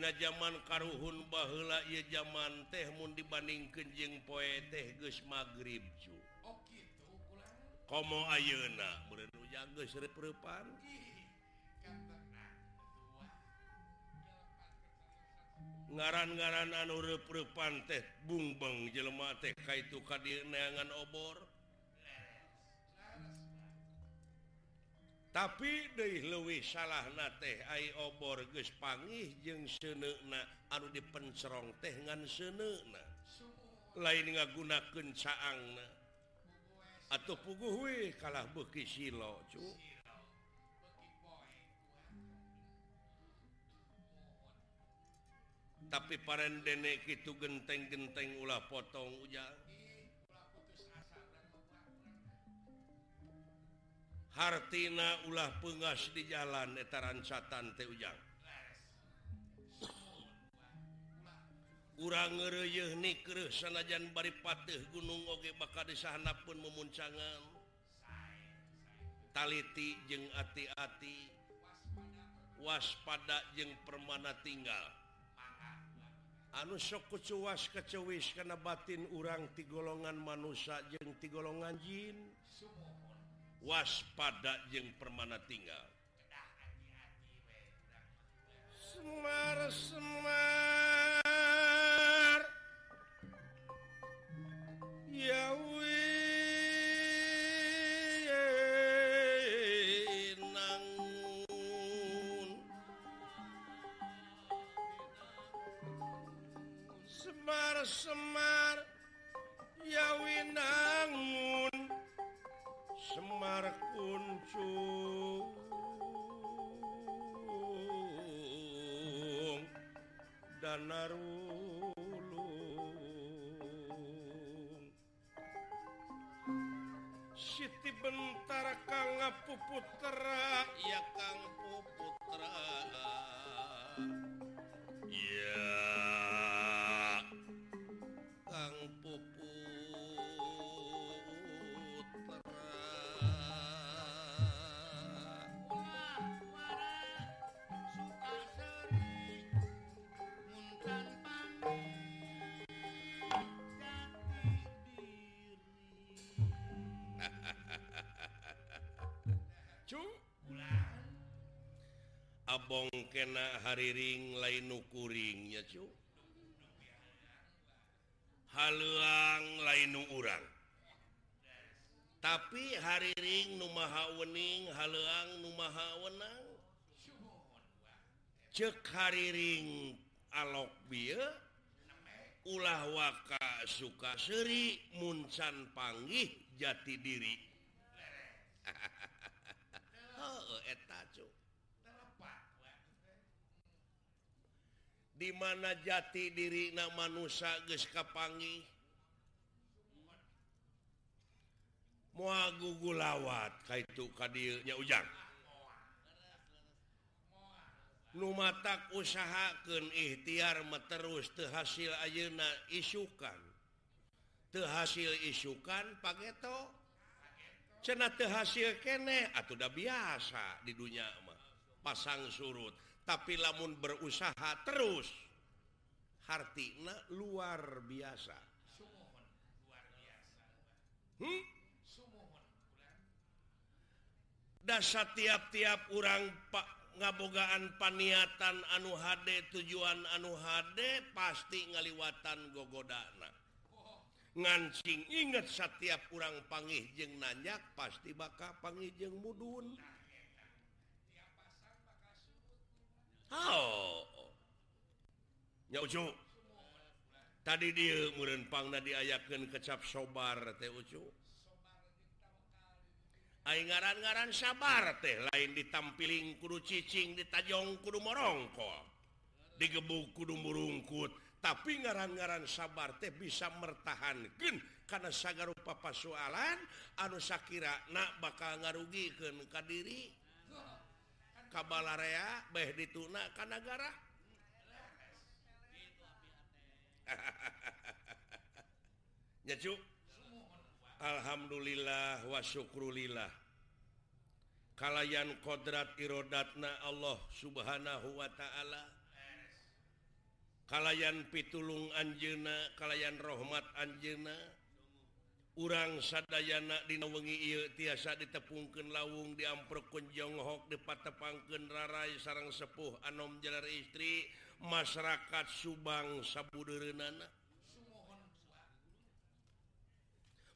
Dina zaman karuhun bahla ia zaman tehmun dibanding kejeng poe teh Gus magrib kom ayeuna ngaran-garan anurpan teh bungbeng jelema teh ka itu kaangan obor. tapi De Luwi salah teh obor gespangih jeung senekna anu dipencerong teh ngan senekna lain ngagunakeun caangna. Atuh atau we kalah beki silo cu. Tapi parendek itu genteng-genteng ulah potong ujang. Hartina ulah pengas di jalan etarancatan teh ujang. Sanajan bari patih Gunung Oge bakal di sana pun memuncangan. Taliti jeng hati-hati waspada jeng permana tinggal. Anu sok kucuas kecewis karena batin urang ti golongan manusia jeng ti golongan jin. semua waspada jeng permana tinggal. Semar Semar. Nangun Semar Semar narulung Siti Bentar Ka ngapuputra ya Abong kena hariring lain nukuringnya halang lain urang. Tapi hariring Numaha wening halang Numaha wenang. Cek hariring alok bir ulah waka suka seri Munsan panggih jati diri. mana jati diri nama manusia Gekapangi muagugu lawat Ka itu kadilnya ujang. Lumatak usahakan ikhtiar terus terhasil ayeuna isukan. Terhasil isukan paketo cena terhasil kene atau udah biasa di dunia mah. Pasang surut tapi lamun berusaha terus. hartina luar biasa. Hmm? dasar tiap-tiap orang Pak ngabogaan paniatan anu HD tujuan anu HD pasti ngaliwatan gogodana. Ngancing ingat setiap kurang panggih jeng nanyak pasti bakal panggih jeng mudun. Oh Ucu. tadi dia mupang diayaken kecap sobar oh, ngaran-garan sabar teh lain ditampiling kudu ccing ditajong kudu morongko digebuk kudu murungkut tapi ngaran-garan sabar teh bisa mertahankan karena sagar rupa pasualan anu Shakira nak bakal ngarugikan Kadiri kabalarea beh dituna Kanagara Alhamdulillah wasyukrulillah kalayan kodrat irodatna Allah subhanahu Wa ta'ala. Kalayan pitulung Anjena kalayan rahmat Anjena urang sadayana Dina wengi tiasa ditepungken laung diamprokun Jonghok dipatepangken rarai sarang sepuh anom jalar istri masyarakat Subang Sabuderenana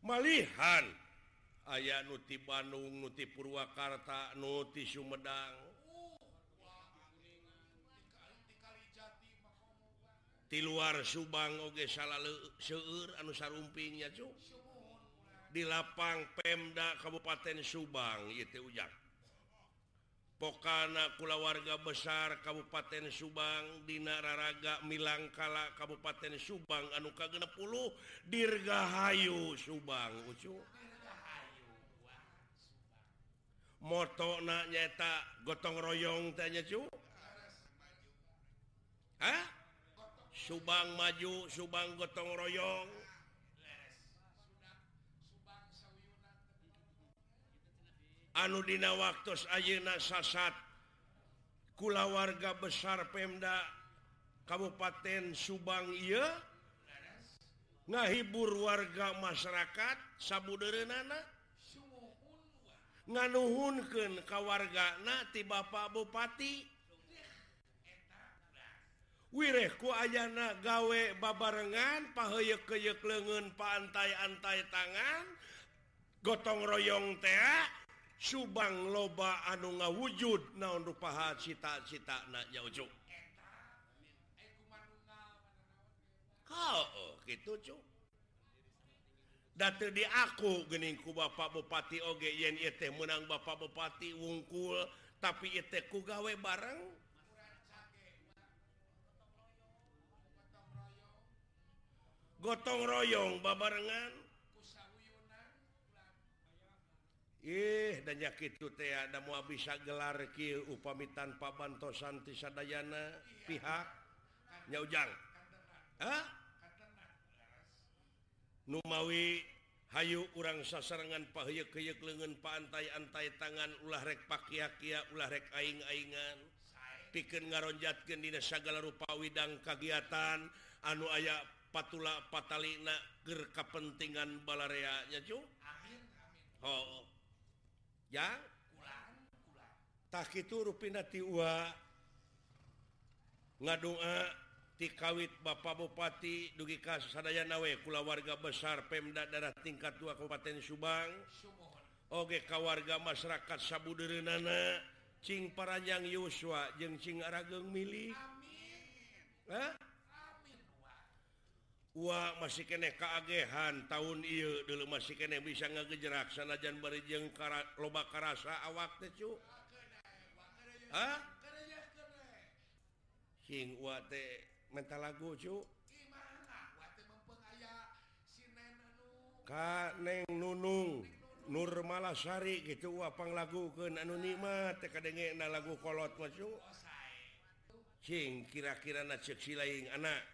malihan aya Nuti Bandung Nuti Purwakarta Nuti Sumedang. Di luar Subang Oge salah seur anu rumpingnya cu. di lapang Pemda Kabupaten Subang itu ujang. Pokana Kula warga besar Kabupaten Subang Dinararaga Milangkala Kabupaten Subang anuka genepul Dirgahayu Subang Ucu. Moto nyata gotong royong tanya cu. Hah? Subang maju Subang gotong royong. anudina waktu Ayeuna sasat. Kula warga besar Pemda Kabupaten Subang Ieu ngahibur warga masyarakat Sabuderenana ka wargana ti Bapak Bupati. Wirehku ayana gawe babarengan pahoye keyek lengan paantai-antai tangan gotong royong tea Subang loba anu ngawujud naon rupaha cita-cita na jauh oh, gitu datu di aku geningku Bapak Bupati Oge yen ite menang Bapak Bupati wungkul tapi iteku gawe bareng. Gotong royong babarengan. eh danyak itu teh ada mau bisa gelar ki upami tanpa bantosan tisadayana pihak nyaujang. Hah? Numawi Hayu urang sasarangan pahyuk keyuk lengan paantai-antai tangan ulah rek pakia-kia ulah rek aing-aingan. Piken ngaronjatkan dina segala rupa widang kegiatan anu aya patula patalina ger kapentingan balarea nya cu? Amin amin. Oh ya? Tak itu ruinati ngadoa tikawit Bapak Bupati dugi kasusadaaya nawe kula warga besar Pemda daerah tingkat 2 Kabupaten Subang. Oge kawarga masyarakat Sabuderenana Cing Paranjang Yuswa jeung Cing Arageng milih Wah masih kene keagehan tahun iya dulu masih kene bisa ngegejerak sanajan kara, loba karasa awak tecu King mental lagu cu. Kaneng Nunung Nur Malasari gitu wapang lagu ke anu nikmat teh kadenge na lagu kolot macu Cing kira-kira na ceksi lain anak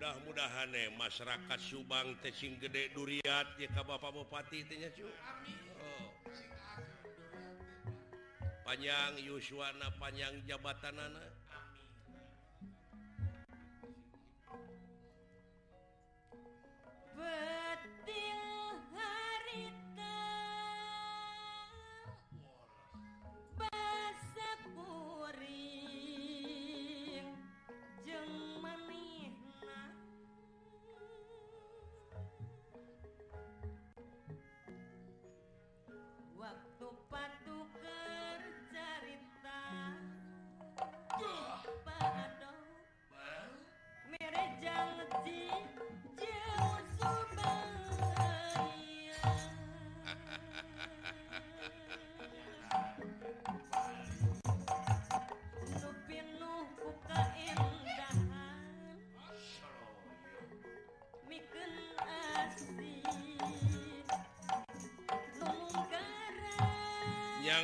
mudah-mudahan eh masyarakat Subang Tesing gede duriat jika Bapak Bupati itunya oh. panjang Yuswana panjang jabatan anak Amin.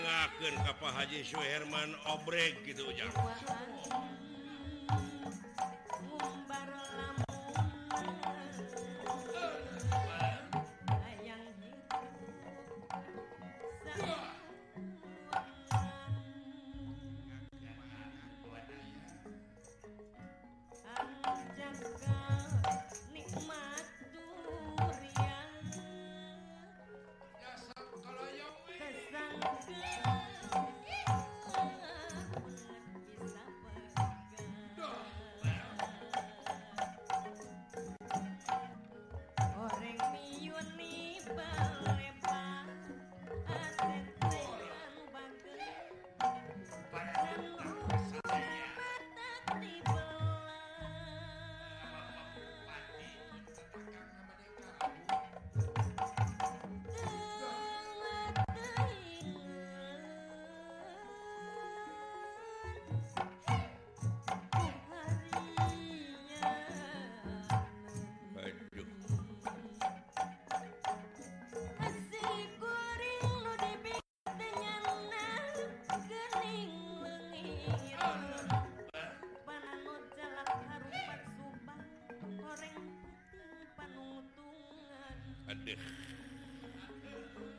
ngaken kapal Haji Suherman obrek gitu jangan Aduh.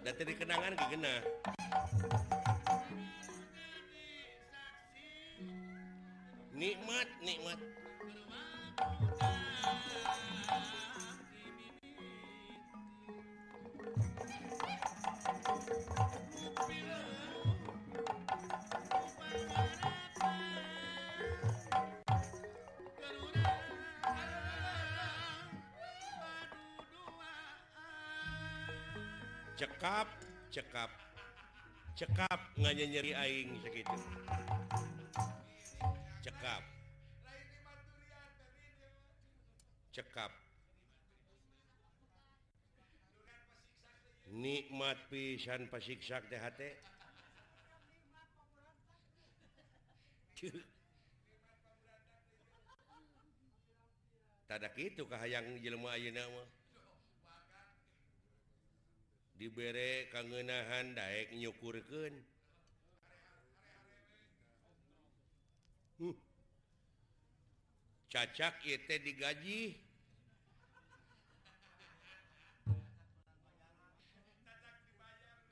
Tadi kenangan ke cekap cekap. Cekap nganya nyeri aing segitu cekap. Cekap. Nikmat pisan pasiksak teh hate. Tada kitu kahayang jelema ayeuna mah. diberre kangenahan Daek nyukurken huh. cacak digaji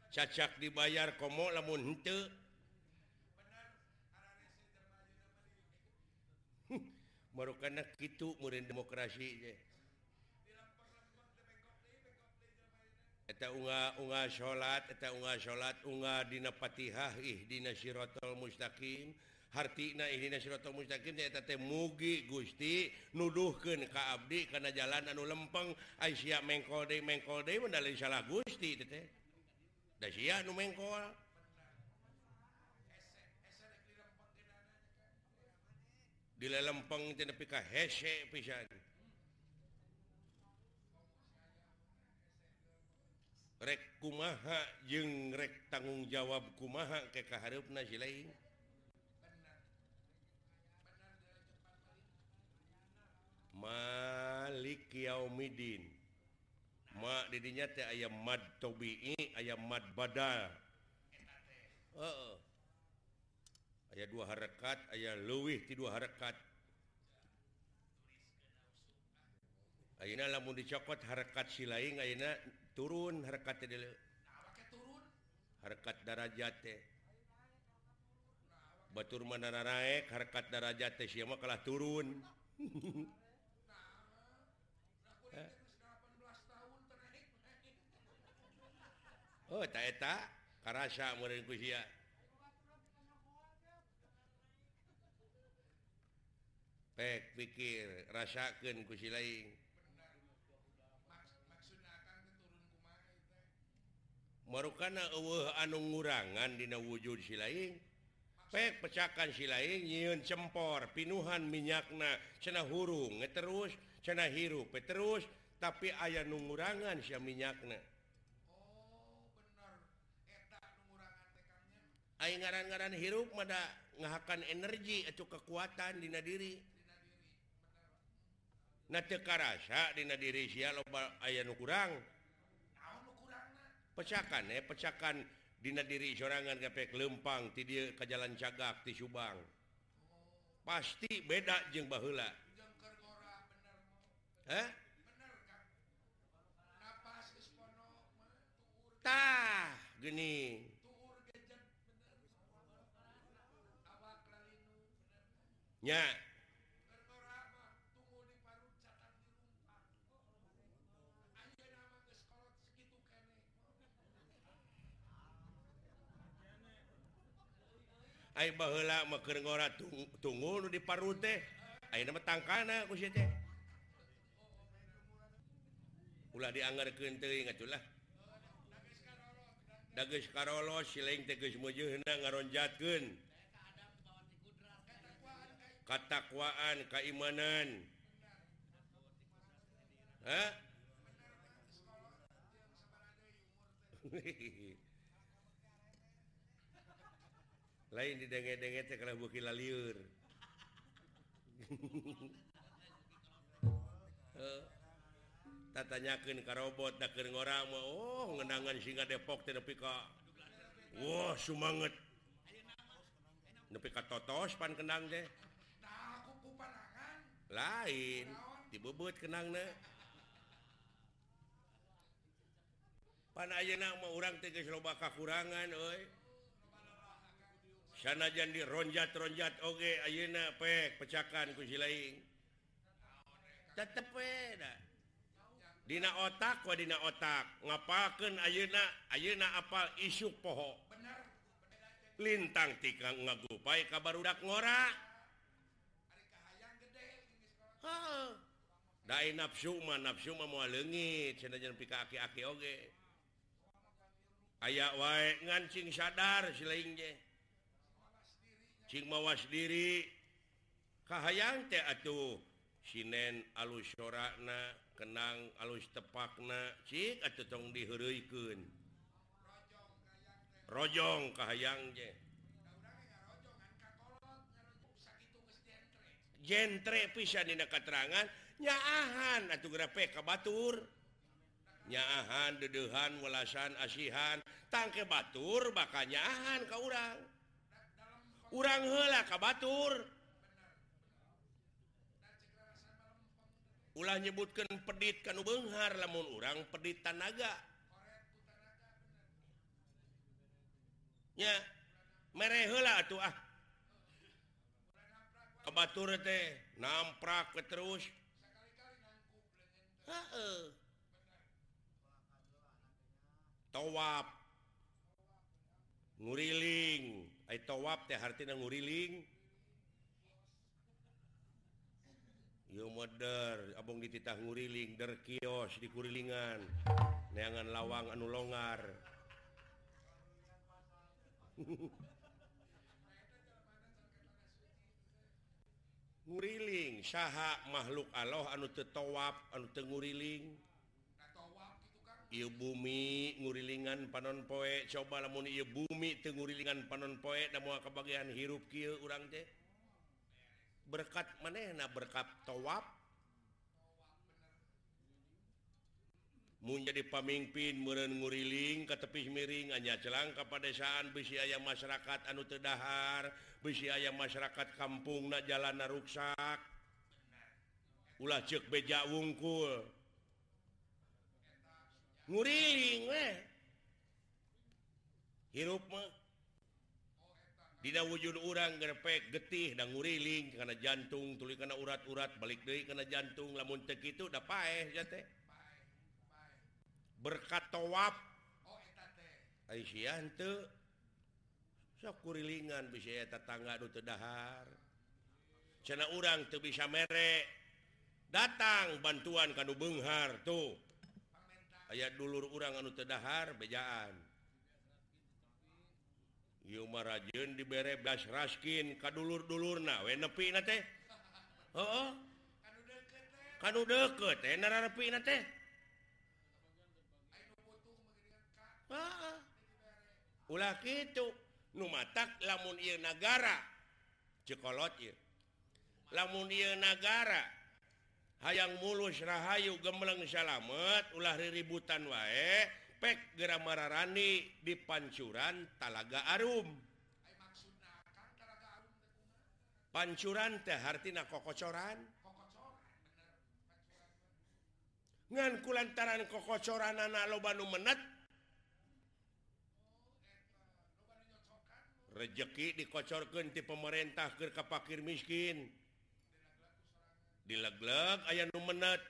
cacak dibayar komo lamun huh. merukan gitu murid demokrasi teh eta unga-unga salat eta unga salat unga ih dina shirotol mustaqim. Hartina ihdina siratal mustaqim eta teh mugi Gusti nuduhkeun ka abdi kana jalan anu lempeng. Ai sia mengkol deui mengkol deui mendali salah Gusti teh teh. Da sia nu mengkol dilelempeng teh nepi ka hese pisan. rek kumaha jeung rek tanggung jawab kumaha ke kaharupna si lain Malik yaumidin ma didinya teh aya mad tobi'i aya mad badal heeh. Aya dua harakat aya leuwih ti dua harakat ayeuna lamun dicokot harakat si lain ayeuna turun harekat harekat darajat Batur Mandara naik harekat darajat kalah turun. Oh tak karasa kusia Pek pikir rasakan kusi lain. marukan anu ngurangan Dina wujud silain pek pecakan silain nyiun cempor pinuhan minyakna cena hurung terus cena hirup terus tapi ayah nungurangan si minyakna Aing ngaran-ngaran hirup mada ngahakan energi atau kekuatan dina diri. Nah teu karasa dina diri sia loba aya nu kurang. pecakan ya pecakan Dina diri sorangan gapek lempang ti dia ke jalan cagak di Subang. Pasti beda jeng bahula eh? tah geni nya. bahla mengora tunggu di paru teh tangkan eh, ulah dianggar kelah dages Carol siling teges muju ngaronjatkan katakwaan keimanan Hah? lain di dege-dege kalau beuki liur. Tatanyakeun ka robot da keur ngora mah oh ngenangan singa depok nepi ka wah sumanget. Nepi ka totos pan kenang teh. Lain dibebut kenangna pan ayeuna mah urang teh geus loba kakurangan oi sana Jandi ronjat-ronjat Oge Ayeuna pek pecakan ku silaing. Tetep kusilaing Dina otak wadina otak. Ngapakeun Ayeuna Ayeuna apal isu poho. Lintang tikang ngagupai ka barudak ngora. Dai nafsu mah nafsu mah moal leungit sanajan pika aki-aki oge. Aya wae ngancing sadar silaing je. Cing mawas diri. Kahayang teh atuh. Sinen alus sorakna kenang alus tepakna. Cik atuh tong diheureukeun Rojong kahayang je. Jentre pisan dina katerangan nyaahan atuh grape ka batur nyaahan dedehan welasan asihan. Tangke batur bakal nyaahan ka urang. urang hela ka Batur. Ulah nyebutkan pedit kan Benghar lamun urang pedit tanaga. Ya mere hela tuh ah. Ka Batur teh namprak ke terus. Heeh. towap nguriling. towab teh arti nguriling moder Abong dititah nguriling der kios dikurilingan neangan lawang anu longar. Nguriling saha makhluk Allah anu tetowab anu tengguriling Iu bumi ngurilingan panon poe. Coba lamun ieu bumi tenggurilingan panon poe da moal kebagian hirup kieu urang teh. Berkat manehna berkat towap mun jadi pamimpin meureun nguriling ka tepi miring anya celang ka padesaan bisi aya masyarakat anu teu dahar bisi aya masyarakat kampungna jalanna rusak ruksak ulah ceuk beja wungkul. nguriling we hirup mah. Dina wujud orang gerpek getih dan nguriling karena jantung tuli karena urat-urat balik deui karena jantung lamun tek itu udah paeh ya teh. Berkat tawaf Aisyah teu. Sok kurilingan bisa ya tetangga nu teu dahar. Cenah urang teu bisa merek. Datang bantuan kanu beunghar tuh. aya dulur urang anu tedahar bejaan Yumarajen diberre blas raskin ka dulur-dulurna we nepi na teh oh, oh. kan deket teh nara na teh ah. ulah kitu nu matak lamun ieu nagara cekolot ieu lamun ieu nagara hayang mulus Rahayu gembleng salamet ulah ributan wae pek geramararani di pancuran Talaga Arum. Pancuran Tehartina kokocoran? Nganku lantaran kokocoran anak lobanu menet? Rezeki dikocorkan di pemerintah ke kapakir miskin. dilegleg aya nu numenat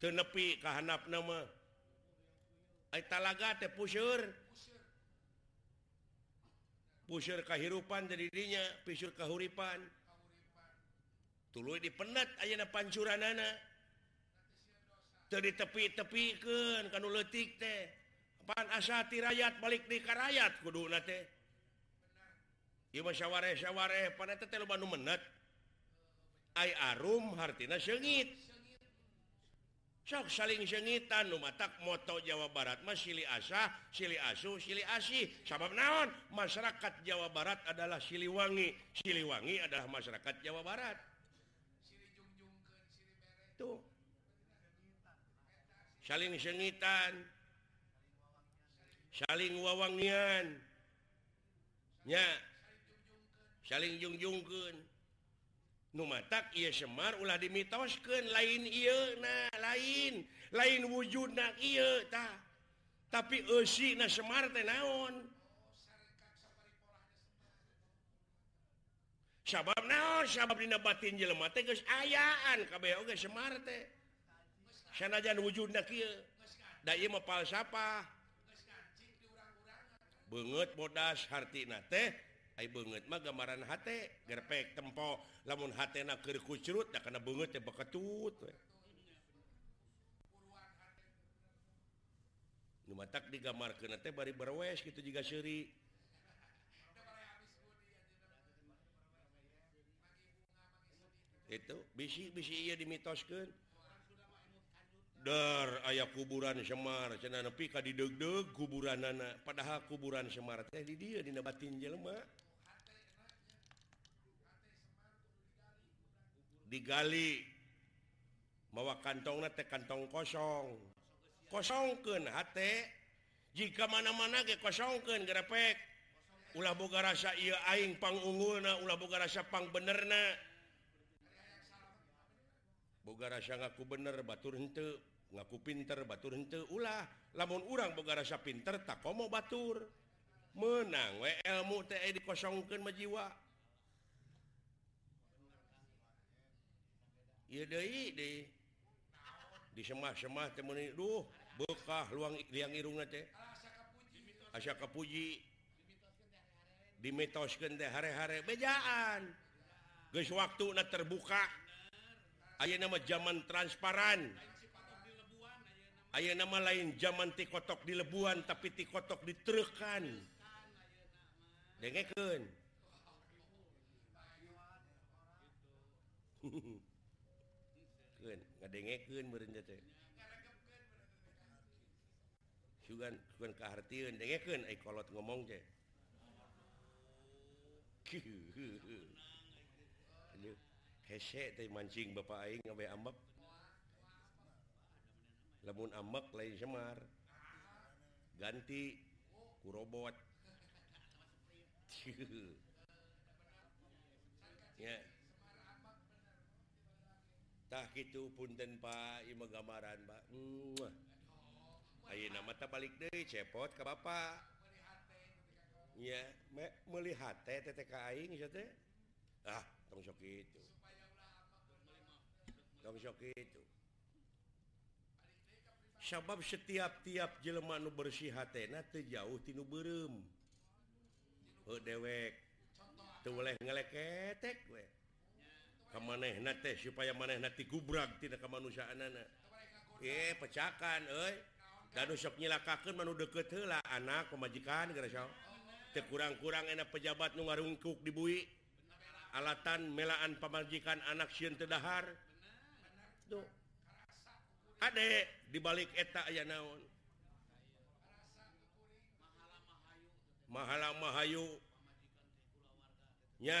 tenepi kehanap nama talaga teh pusur pusur kahirupan dari dirinya pisur kahuripan. Tuluy dipenat ayana pancuranana teu ditepi-tepikeun kanu leutik teh. Pan asati rakyat balik di karayat kuduna teh. Ieu mah saware-saware paneta teh loba nu menet ay arum hartina sengit sok saling sengitan numatak moto Jawa Barat. Mas Sili Asah Sili Asu Sili Asih sabab naon? Masyarakat Jawa Barat adalah Siliwangi Siliwangi adalah masyarakat Jawa Barat. Tuh. Saling sengitan. Saling wawangian. Nya. Saling jungjungkeun. Numatak ia Semar ulah dimitoskeun lain ia nah lain. Lain wujud na ia tapi usi na Semar teh naon? Sabab naon? Sabab dina batin jelema teh geus ayaan. Kabeh oge Semar teh. Sanajan wujud na kieu da ieu mah falsafah beungeut bodas hartina teh. banget gambaran hate gerpek tempo. Lamun Hnakerkucurut karena banget ya beketut matak digamar teh bari berwes gitu juga seuri. Itu bisi-bisi ia dimitoskan dar ayah kuburan Semar cenah nepi ka didegdeg kuburan anak padahal kuburan Semar teh di dia dinabatin jelma digali. Mawa kantong teh kantong kosong. Kosongken hate. Jika mana-mana ke kosongken gerepek. Ulah boga rasa ia aing pangunggulna ulah boga rasa pang bener na boga rasa ngaku bener batur hente ngaku pinter batur hente ulah lamun urang boga rasa pinter tak komo batur. Menang we ilmu teh dikosongkan majiwa. disemah-semah temeni Duh bekah luang yang irung teh. Asya Kapuji dimitoskeun teh hari-hari bejaan. Guys waktu terbuka. Ayo nama zaman transparan. Ayo nama lain zaman tikotok di Lebuan tapi tikotok diterekan dengeken keun meureun teh sugan sugan kahartieun dengekeun ai kolot ngomong teh. Hese teh mancing bapa aing ngawe ambek. Lamun ambek lain semar. Ganti ku robot. Ya. tak gitu punten Pak Ima gambaran Pak. Ayo nama balik deh cepot ke Bapak. Ya me, melihat teh TTK aing ya teh. Ah tong sok itu tong sok itu sabab setiap-tiap jelema nu bersih hatena teu jauh tinu beureum heuh dewek. Teu boleh ngeleketek we. maneh supaya maneh gubrak tidak kemanusiaan eh pecakan nyilakakan menu deket heula anak pemajikan kurang-kurang enak pejabat nu ngarungkuk di bui. Alatan melaan pemajikan anak Syun Tedahar adek dibalik etak aya naon? Mahala Mahayu. Nya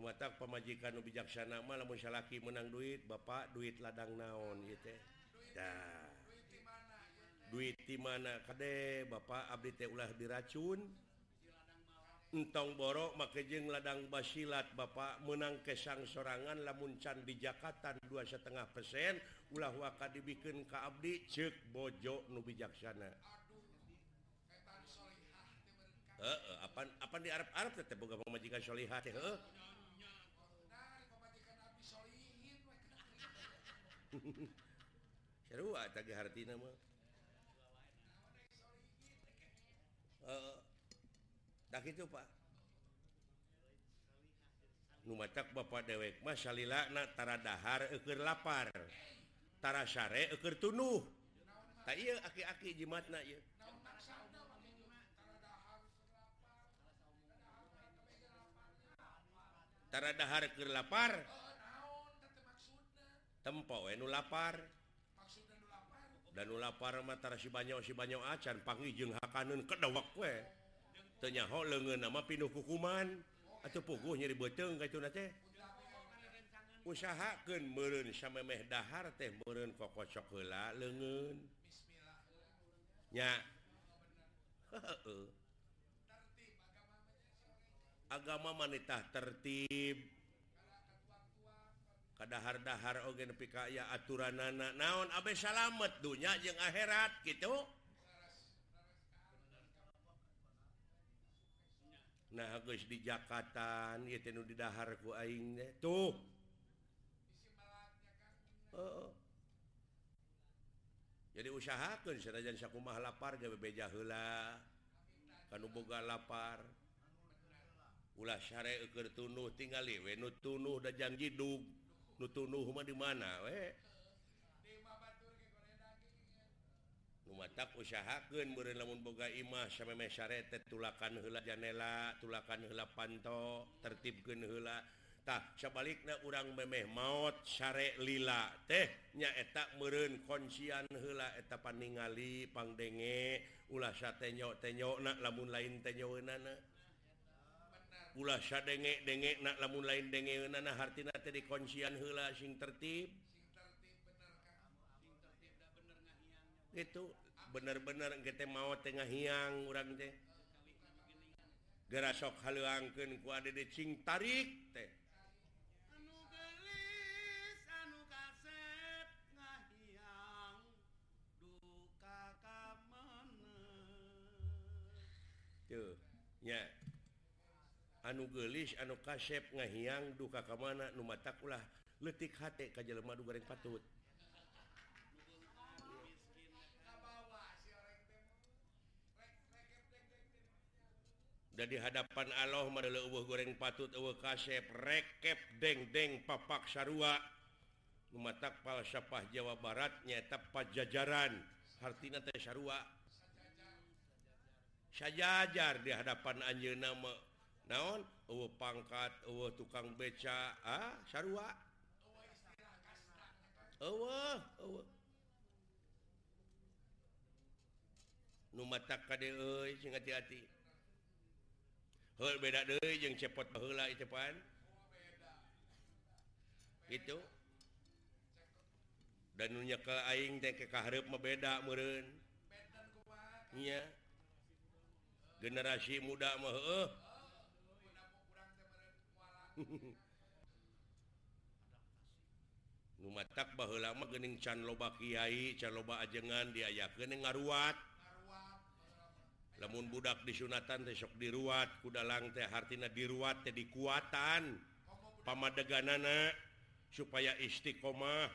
mata pemajikan bijaksana malahlaki menang duit Bapak duit ladang naon gitu nah, duit di mana Kade Bapak Abdi teh ulah diracun. Entong borok makajeng ladang basilat Bapak menang kesang sorangan lamuncan di Jakarta dua setengah persen ulah waka dibikin ke Abdi cek bojo nu bijaksana. Heeh, apa apa di Arab Arab tetap pemajikan solihah teh eh. Sarua ah, eta ge hartina mah. Heeh. Dah kitu Pak. Nu macak Bapak dewek mah salilana tara dahar eukeur lapar. Tara sare eukeur tunuh. Tak ieu aki-aki jimatna ieu. Tara dahar keur lapar. tempo eh, enu lapar. Dan lapar mata si banyak si banyak acan panggih jeung hakanun kedawak kue Teu nyaho lengan nama pinuh kukuman. Atau puguh nyeri beteng kayak tuna teh. Usahakan meren samemeh dahar teh meren kokocok heula lengan nya. Agama manitah tertib. kadahar-dahar oge nepi ka aya aturanana naon abe salamet dunya jeung akhirat gitu nah geus di Jakatan ieu teh nu didahar ku aing teh tuh Heeh. Jadi usahakeun sanajan sakumaha lapar gawe bebeja heula. Kanu boga lapar. Ulah syare keur tunuh tinggali we nu tunuh da janji dug nutunuh di mana we tak usahakeun beureun lamun boga Imah samemeh sampai tulakan heula janela tulakan heula panto tertibkeun heula. Tah sabalikna urang memeh maot syare lila teh nya eta meureun konsian heula eta paningali pangdenge ulah tenyok tenyok lamun lain tenyoeunana. nana pula denge denge lamun lain denge nana hartina tadi konsian hela sing tertib. Itu bener-bener kita mau tengah hiang orang teh. Gerasok haleuangkeun ku ade de cing tarik teh. Anu gelis anu kaset ngahiang duka ka tuh nya. anu gelis anu kasep ngahiang duka ke mana numata ulah letik ka jelema madu goreng patut. Dari hadapan Allah adalah eueuh goreng patut eueuh kasep rekep deng deng papak sarua. Mematak palsafah Jawa Barat nyata pajajaran. Hartina teh sarua. Sajajar. Di hadapan anjeunna nama naon? Eueuh pangkat eueuh tukang beca ah sarua? Eueuh eueuh nu matak ka euy sing hati-hati. Heul beda deui jeung cepot baheula itu pan. Gitu. Dan nu ka aing teh ka kahareup mah beda meureun. Iya. Generasi muda mah Numatak baheula lama gening can loba kiai, can loba ajengan diayakeun gening ngaruat. Lamun budak disunatan teh sok diruat kudalang teh hartina diruat teh dikuatan. Pamadeganana supaya istiqomah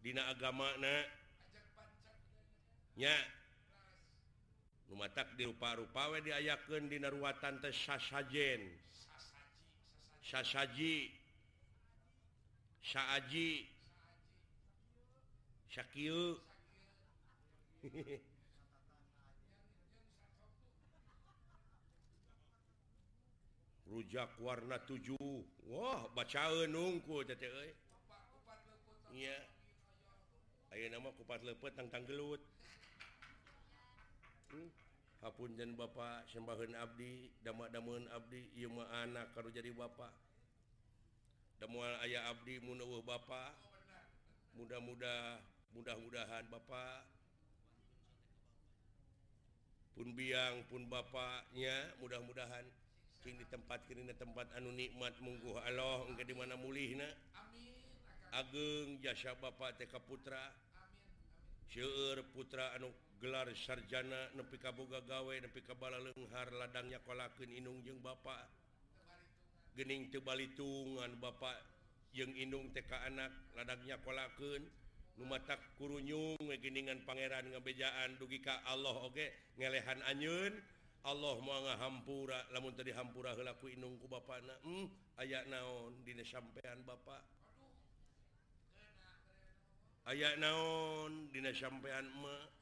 dina agamana. nya rumah tak dirupa-rupawe diayakeun dina ruatan teh sasajen. sasaji Saji Syaky rujak warna 7 euy bacaungku Ayo nama kupat lepet tentang gelut. Hmm? hapunjan Bapak sembahun Abdi dama-damun Abdi mah anak kalau jadi Bapak. Damual ayah Abdi munuh Bapak. Mudah-mudah mudah-mudahan Bapak. Pun biang pun bapaknya mudah-mudahan kini tempat kini tempat anu nikmat munggu Allah enggak di mana mulih ageng jasa Bapak TK Putra. Syur putra anu gelar sarjana nepi kaboga gawe nepi kabala lenghar ladangnya kolakin inung jeung Bapak. Gening tebalitungan Bapak jeung inung TK anak ladangnya kolaken numatak kurunyung geningan pangeran ngebejaan dugi ka Allah oge ngelehan anyun Allah mau ngahampura lamun tadi hampura helaku inung ku bapak na hmm, ayak naon? Dina sampean bapak. Ayak naon? Dina sampean emak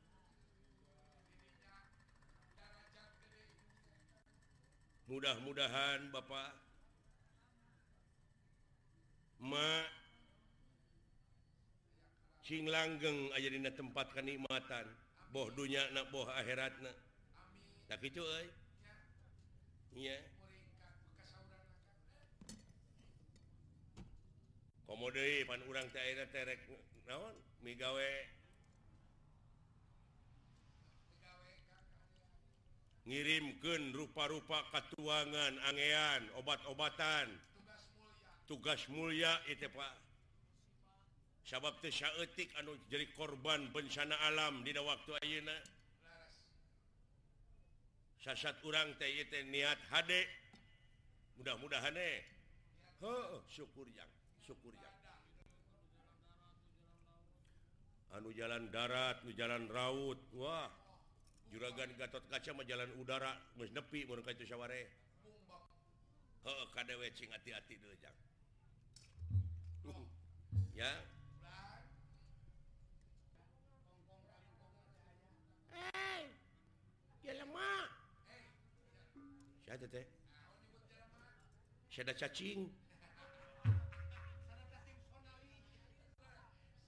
mudah-mudahan Bapak Ma sing langgeng aja di tempat kenikmatan. Boh dunya nak boh akhirat nak tak itu eh iya. Komode pan urang teh akhirnya terek naon? Migawe ngirimkeun rupa-rupa katuangan angean obat-obatan. Tugas mulia itu Pak. Sabab tetik anu jadi korban bencana alam di waktu Ayeuna. Sasat urang teh niat HD mudah-mudahan eh syukur yang syukur yang anu jalan darat nu jalan raut Wah. juragan Gatot kaca jalan udara nepi itu hati-hati dulu uh, ya? Hey, lemah teh? ada cacing?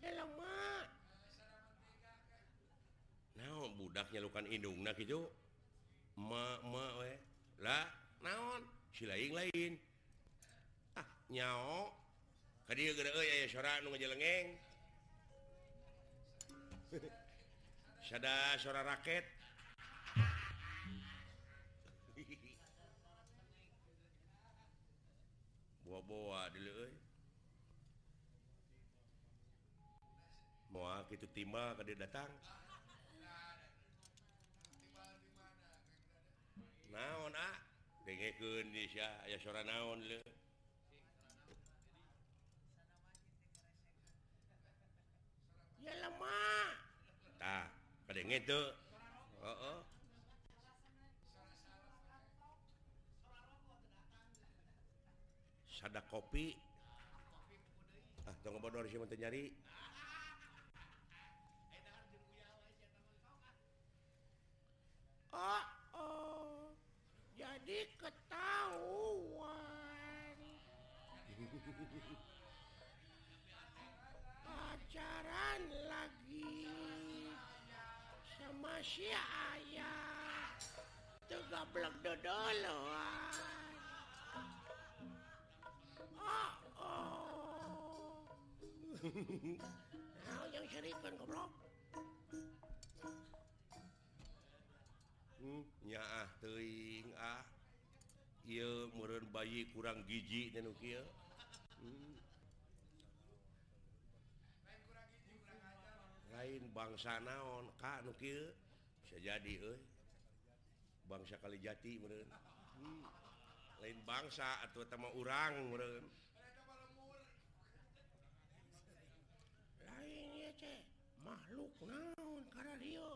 Lemah naon budak nyalukan indung nah gitu. Ma ma we. Lah naon? Si lain lain. Ah nyao. Kadi gara euy aya sora nu ngajelengeng. Sada sora raket. Bawa-bawa dulu euy moal kitu timba kadi datang. Naon ah? Dengekeun di sia aya suara naon le. Jelema. Tah, kadenge teu. Heeh. Sada kopi. Ah, tong bodor sih teu nyari. Ah, oh, oh. pacaran lagi sama si ayah tegablek dodoloan. Oh oh. Nah, yang serikan goblok. Hmm, nya ah teuing ah. Ieu meureun bayi kurang giji dan kieu. lain bangsa naon Ka nukil bisa jadi eh. bangsa kali jati hmm. lain bangsa atau mah urang meureun. lain teh makhluk naon karena dia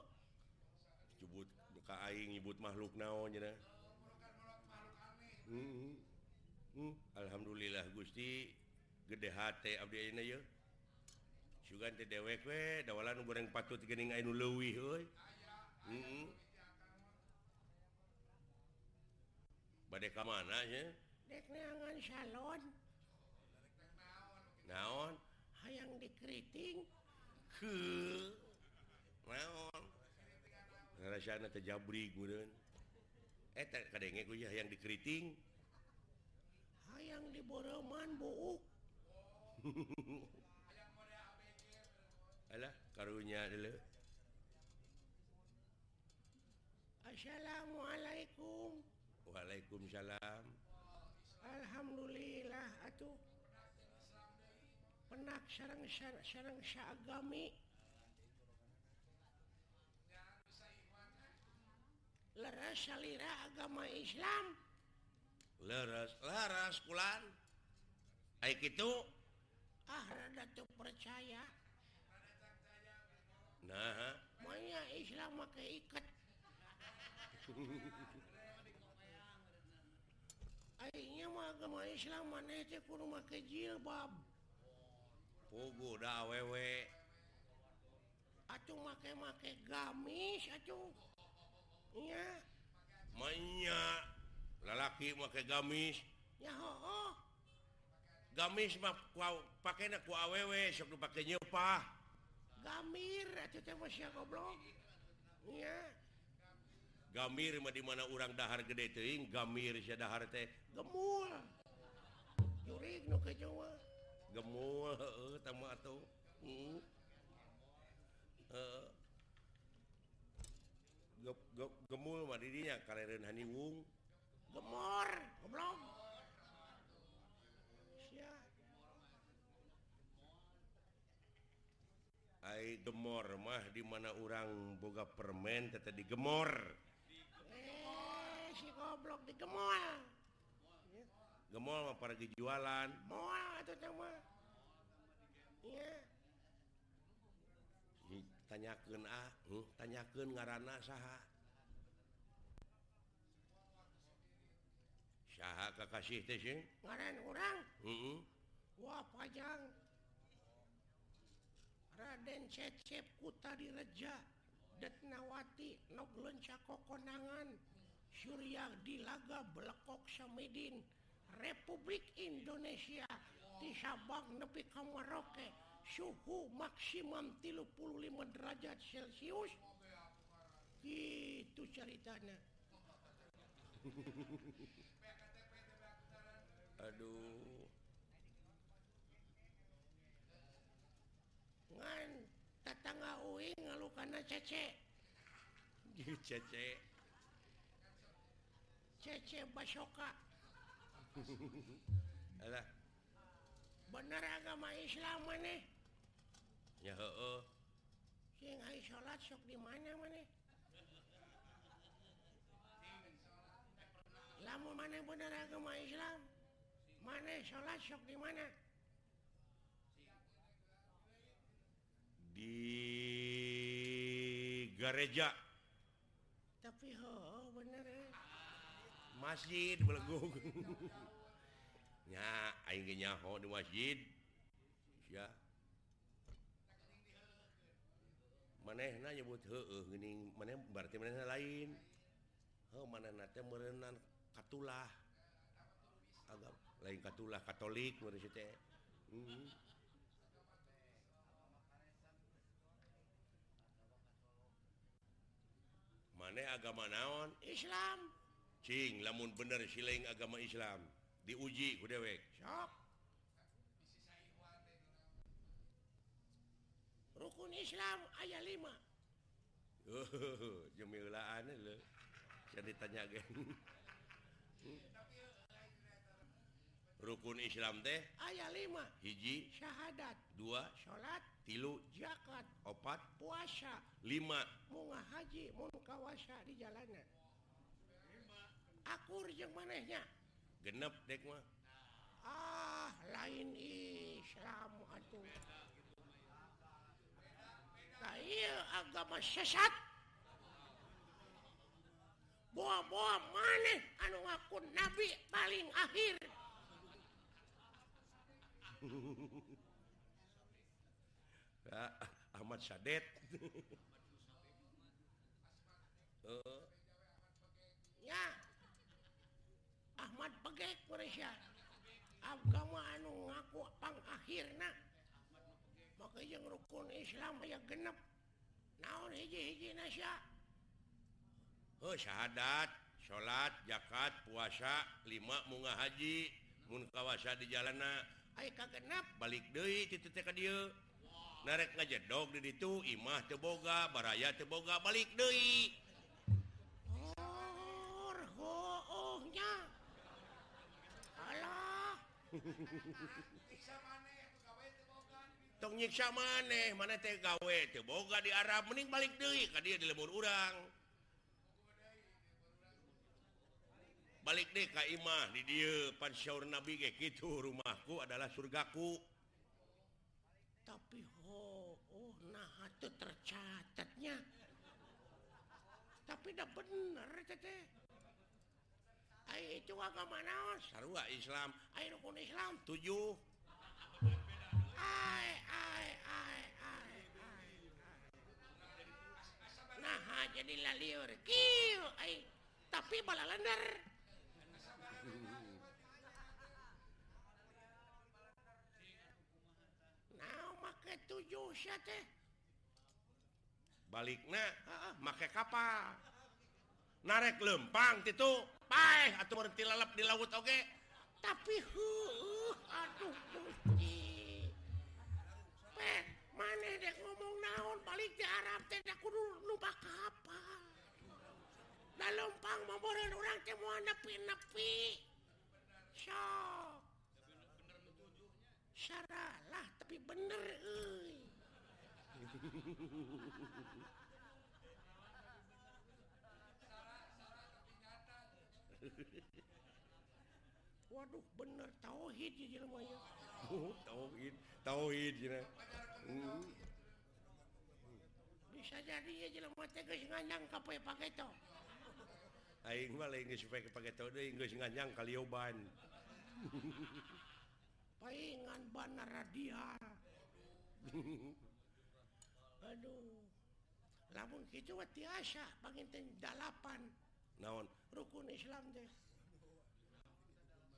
nyebut buka aing nyebut makhluk naon ya mm -hmm. hmm. Hmm. Alhamdulillah Gusti. Gede nu goreng patut lewi mm. badai ke mana ya salon. Naon? Hayang dikriting ke. Naon? Ngerasana tejabri guren eh kadenge ku yang dikriting hayang diboroman Alah, karunya dulu. Assalamualaikum. Waalaikumsalam. Alhamdulillah atuh. Penak sarang sarang syagami. Leras salira agama Islam. leres laras pulan kayak itu ah rada tuh percaya. Nah makanya Islam make ikat Akhirnya mah agama Islam mana itu kudu make jilbab Pugu dah wewe Atuh make make gamis atuh Iya Manya. lalaki pakai gamis. Gamis pakai awewe pakai nyepah Gamir goblok Gamir dimana orang dahar gede eh. teuing Gamir sia dahar teh gemul jurig nu ke Jawa. Gemul heeh tamu atuh heeh hmm. gemul mah di dinya Hani haniwung gemor goblok. Hai gemor mah dimana orang boga permen tete digemor eh, si goblok digemol gemol mah para jualan moal atau cuma iya. Tanyakan ah hmm, tanyakan ngarana saha? Syaha Kakasih ngaran urang. Mm Wah pajang. Raden Cecep Kuta direja Detnawati Noglonco kokonangan. Surya di laga belekok samidin. Republik Indonesia di Sabang nepi ka Merauke suhu maksimum 35 derajat Celcius. Itu ceritanya. Aduh. Ngan tetangga Uing ngalukana cece. Cece. Cece basoka. Alah. bener agama Islam maneh ya oh. sing ai salat sok di mana maneh lamun maneh bener agama Islam? mana salat sok di mana? Di gereja. Tapi oh bener eh. masjid belegung nya aing ge nyaho di masjid. Ya. Manehna nyebut heueuh geuning maneh berarti manehna lain. Heuh manehna teh meureunna katulah. lain katulah Katolik hmm. mane agama naon? Islam. Cing lamun bener siling agama Islam. Diuji ku dewek. Sok. Rukun Islam ayat 5 jemilaan jemilaan jadi ditanya geng. rukun Islam teh ayat 5 hiji syahadat. 2 salat tilu jakat opat puasa. 5 muga haji mungkawasa di jalanan akur jeung manehnya. Genep dek mah. Ah lain Islam atuh. Kail agama sesat. Boa-boa maneh anu ngaku nabi paling akhir. Ah, Ahmad Sadet ya. Ahmad pegek agama ah, anu ngaku panghir makanya rukun Islam ya genep. Naon hiji-hiji oh, syahadat salat jakat puasa lima munggah haji munkawasa di jalanan genep balik Dewi narek ngajedog di itu Imah teboga baraya teboga balik Dewi tongnyiksa maneh mana teh gawe teboga di Arab mening balik Dewi ka dia di lemur urang. balik deh Ka Imah di dia pansyaur nabi kayak gitu rumahku adalah surgaku. Tapi oh, oh nah itu tercatatnya. Tapi udah bener teteh ayo itu agama naon sarua Islam. Ayo rukun Islam tujuh. Ay ay ay ay ay nah jadi laliur kieu ay tapi balalandar tujuh balik make kapal. Narek lempang itu baik atau berhenti lalap di laut Oke? Okay? tapi huh, aduh mana dek ngomong naon? Balik di Arab teh da kudu numpak kapal. Da lempang maboreun urang teh moal nepi-nepi. Sok. Syaralah tapi bener Waduh bener tauhid oh, tauhid tauhid hmm. bisa jadi ya jelema teh geus nganyang ka poe pageto aing mah lain geus poe pageto deui geus nganyang ka lioban. pengan Banar radio Aduh lamun tiasa panginten dalapan. Naon? Rukun Islam deh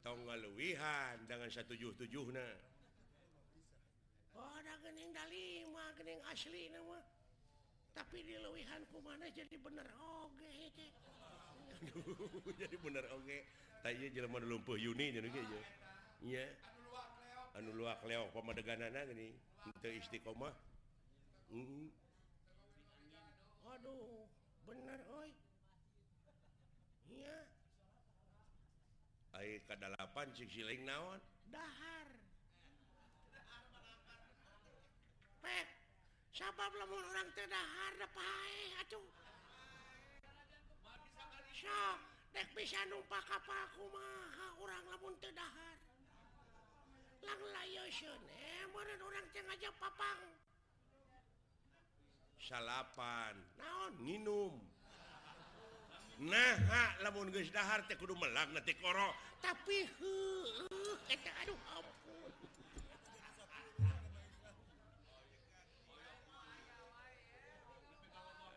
tonggaluwihan dengan 177 oh, ada gening dalima gening asli nama tapi di lewihan ku mana jadi bener oge okay. Jadi bener oge. Okay. tanya jelema lumpuh Yuni jadi ge ya. anu luak leok pemedeganan gini untuk istiqomah. Hmm. aduh bener oi. Iya. Air ke delapan cik siling naon? Dahar. Pep sabab lamun orang teh dahar da pae atuh. Sok dek bisa numpak kapal kumaha orang lamun teh dahar? eh, salapan. Naon? Minum nah lamun Guhar kudu melak nanti koro. Tapi heuh eta, aduh,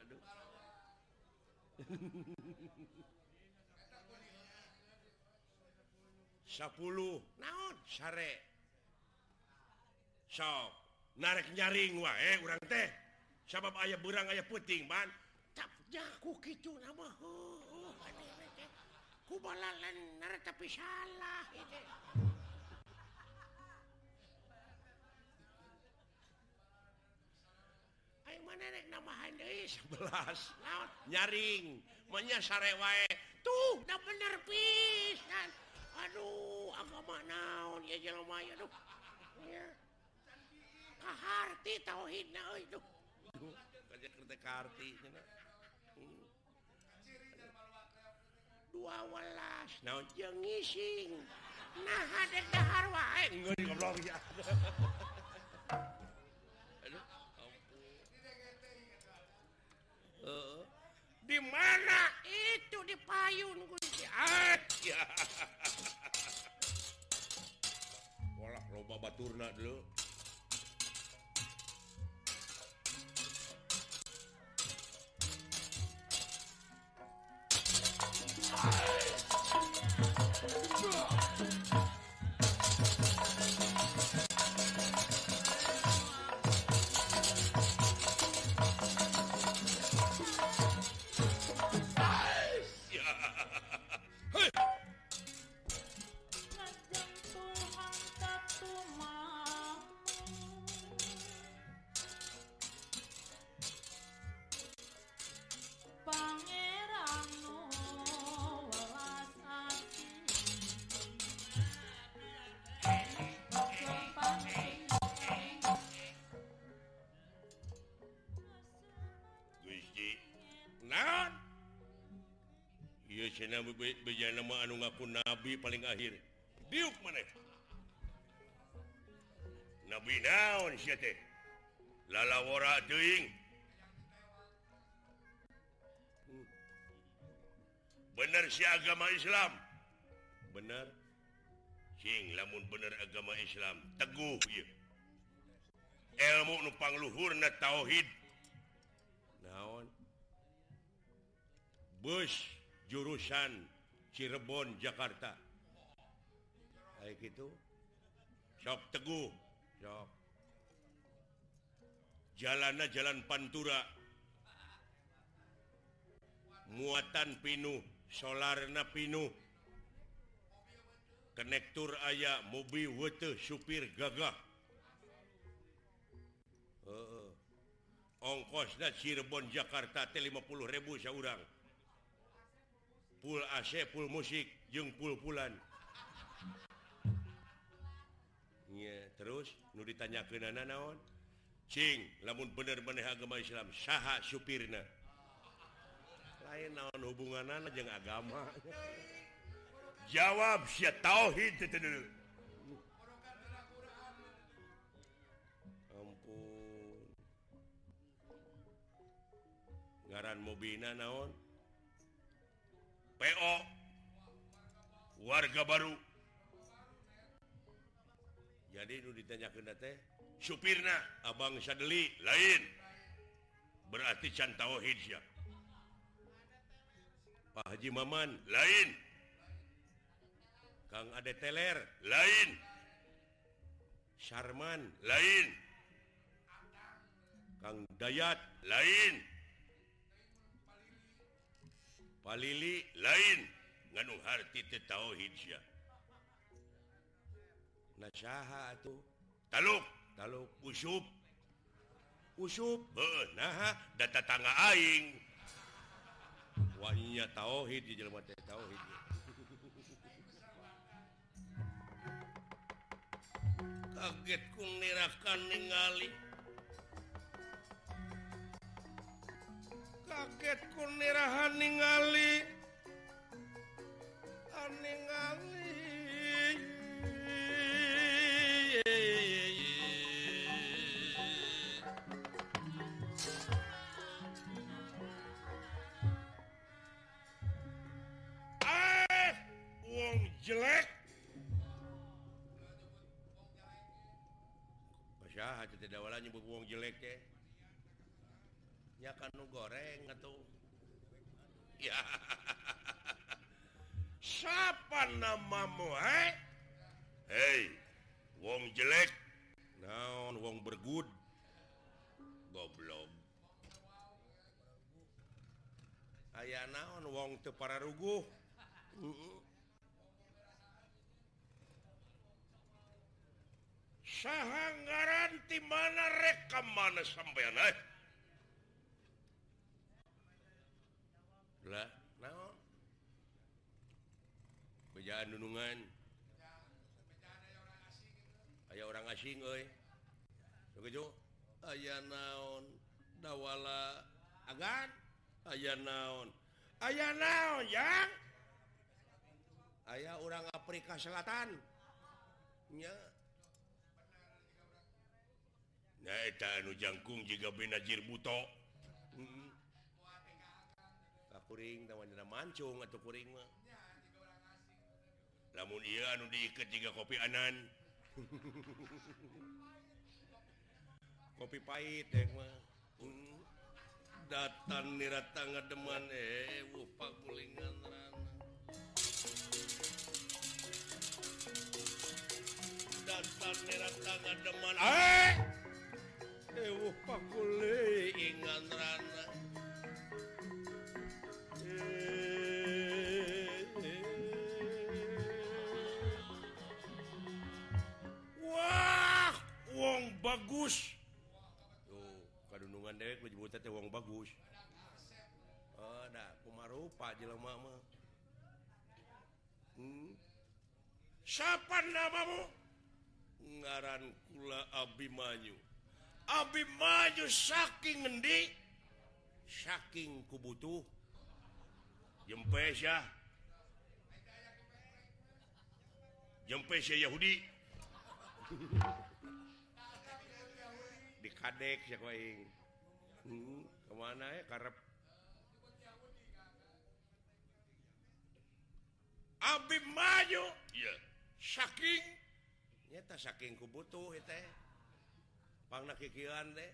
aduh. 10 naon? Sare. so narek nyaring wa eh urang teh. Sabab ayah berang ayah puting ban. Tap jaku gitu nama. Ku balalan narek tapi salah itu Ayo mana rek nama handai sebelas. Laut. nyaring. Mana sare wae, tuh dah bener pisan. Aduh agama naon ya jelema ya aduh. Ya. kahati tauhidna euy duh kerja kerja kahati hmm. dua welas naon? jeung ngising. Nah hadek dahar wae. Ngeun goblok ya. Ampun. Di mana itu di payun kunci ah, ya. Walah loba baturna dulu. Thank you. anu ngaku nabi paling akhir. Diuk maneh. Nabi naon lalawara deing bener si agama Islam? Bener. Sing lamun bener agama Islam teguh ya. ilmu nupang luhur na tauhid. Naon? Bus jurusan Cirebon Jakarta. Kayak gitu. Sok teguh. Sok. Jalana jalan pantura. Muatan pinuh solarna pinuh. Konektur ayah mobil wete supir gagah. Uh, ongkosnya Cirebon Jakarta T50.000 seorang full AC full musik jengpulpulan terus nu ditanya ke naon? Cing namun bener-bener agama Islam sah supirna? Lain naon hubungan anak je agama? Jawab si tauhid ampun. Ngaran mobina naon? PO warga baru. Jadi itu ditanya ke teh supirna Abang Sadeli lain. Berarti cantao hijab Pak Haji Maman lain. Kang Ade Teler lain. Sarman lain. Kang Dayat lain. palili lain. Ngandung arti tauhidya nasaha tuh taluk. Taluk. Usup. Usup. Uh, nah data tangga aing. Wanya tauhid di jelema teh tauhid kaget kung nirakan ningali. Kaget kun nirahan ningali ningali. Eh wong jelek. Itu tidak wala nyebut wong jelek teh ya siapa namamu eh? Hei wong jelek naon wong bergud goblok aya naon wong te para Heeh. uh. sahanggaran di mana rekam mana sampean eh? lah oh. naon bejaan dunungan. Aya orang asing euy gejo aya naon dawala agan. Aya naon. Aya naon yang aya orang Afrika Selatan. Nya. Nah, jangkung jika binajir buto. kuring mancung atau kuring mah namun ia anu diikat juga kopi anan. Kopi pahit yang mah hmm. datan niratangga deman eh, eh upa kulingan rana datan niratangga deman eh! Eh pakule kulingan rana bagus. Kadunungan bagus. Eh, Pak hmm. siapa namamu? Ngaran kula Abimanyu. Abimanyu saking ngendi? Saking kubutuh jempe ya. Jempe Yahudi. di dikadek eh. hmm, kemana ya eh, karep Abi maju ya saking nyata saking kubutuh teh pangna kikilan deh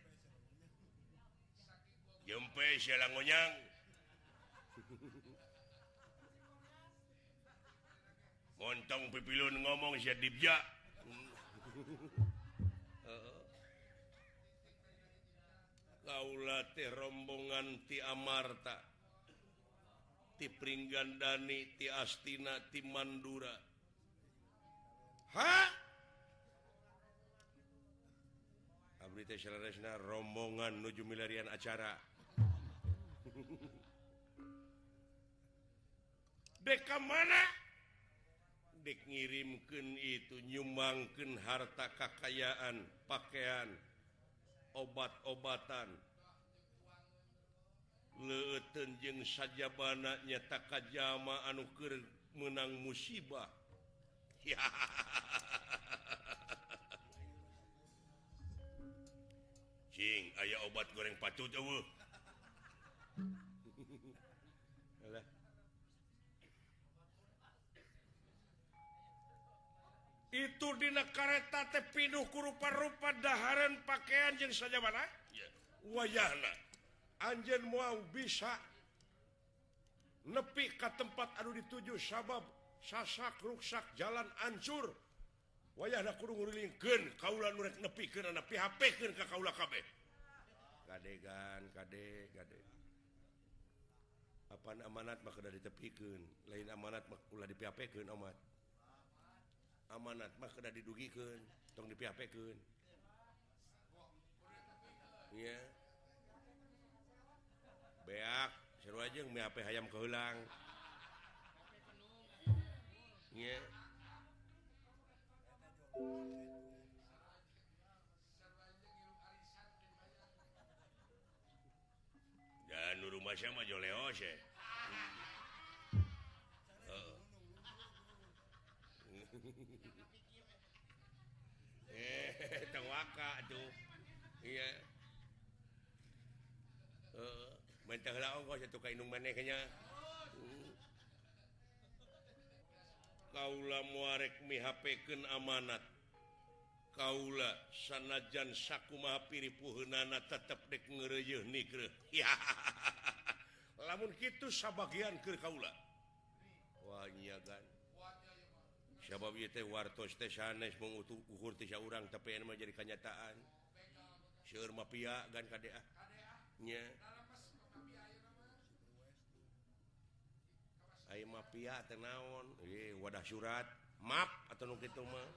jempe sialang ngonyang montong pipilun ngomong siya dibja hmm. kaulati rombongan ti Amarta ti Pringgandani ti Astina ti Mandura. Ha rombongan nuju milarian acara. Deka mana? Dek ngirimkeun itu nyumbangkeun harta kakayaan pakaian. obat-obatan. Letenjeng saja bana tak jama anuker menang musibah. Ya aya obat goreng pacu itu dina kareta tepinuh kurupa-rupa daharan pakaian yang saja mana? Wayahna. Anj mau bisa nepi ke tempat Aduh dituju sabab sasak ruksak jalan ancur. Wayahna kurung kaula nu rek nepi ke nepi HP ka kaula kabeh. Kadegan kade gade apa amanat maka dari ditepikeun lain amanat mah ulah di PHP amanat mah kena didugikan tong dipiapekeun iya. Beak seru aja miape hayam keulang iya. Dan rumah saya mah joleos ya Eh, eh, manehnya hmm. Kaula muarek mihken amanat. Kaula sanajan saku piri puhunana tetap dek ngereyeh nikre ya. Lamun gitu sabagian ke kaula wanyagan sabab wartos sanes mengutuhurtisya orang TPN menjadi kenyataan. Seur mafia dan KDAnya mafia tenaon eh wadah surat. Map atau nu kitu mah.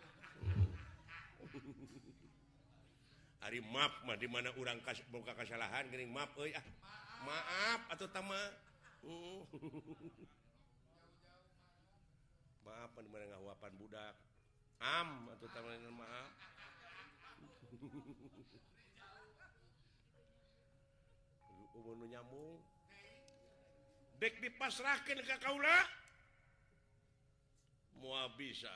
Ari map mah di mana urang kas, boga kesalahan geuning map euy ah. Maaf atau tama uh. Mm. maaf menengahuapan budak. Am atau taman maaf. Umur nyambung. Dek dipasrahkan ke kaula mua bisa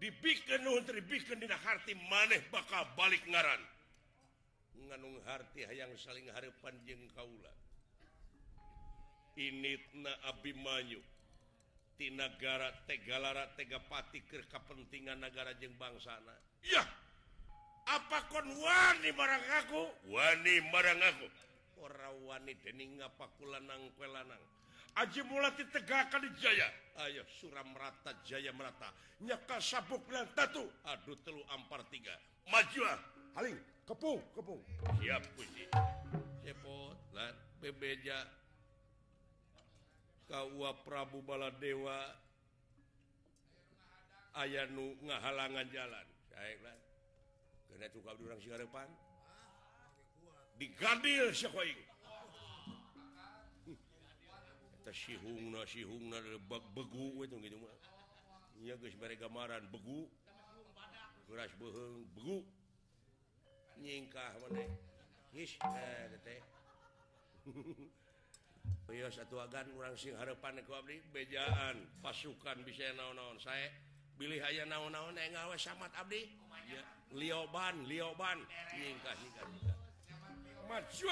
dibikin nuhun terbikin dina harti maneh bakal balik ngaran. Nganung harti hayang saling harapan jeng kaula. Initna abimanyu. negara Tegalara Tegapati ke kepentingan negara jeng bangsana. Ya. Apa kon Wani barang aku? Wani barang aku. Orang Wani dening ngapakulanang kwelanang. Aji mulati tegakan di Jaya. Ayo suram merata Jaya merata. Nyaka sabuk dan tatu. Aduh telu ampar tiga. Maju ah. Haling kepung kepung. Siap puji cepot lan bebeja. Kawa Prabu Baladewa aya nu ngahalangan jalan. Karena juga orang Singarepan digadil syakoing kita sihungna sihungna begu itu gitu mah. Iya guys bare gambaran begu. Keras beheng begu. Nyingkah mana Oh, satugan orang sing Harepan bejaan pasukan bisa naon-naon. Saya bilih aya naon-naon ngawa samat Abdi. Lioban Lioban. Mas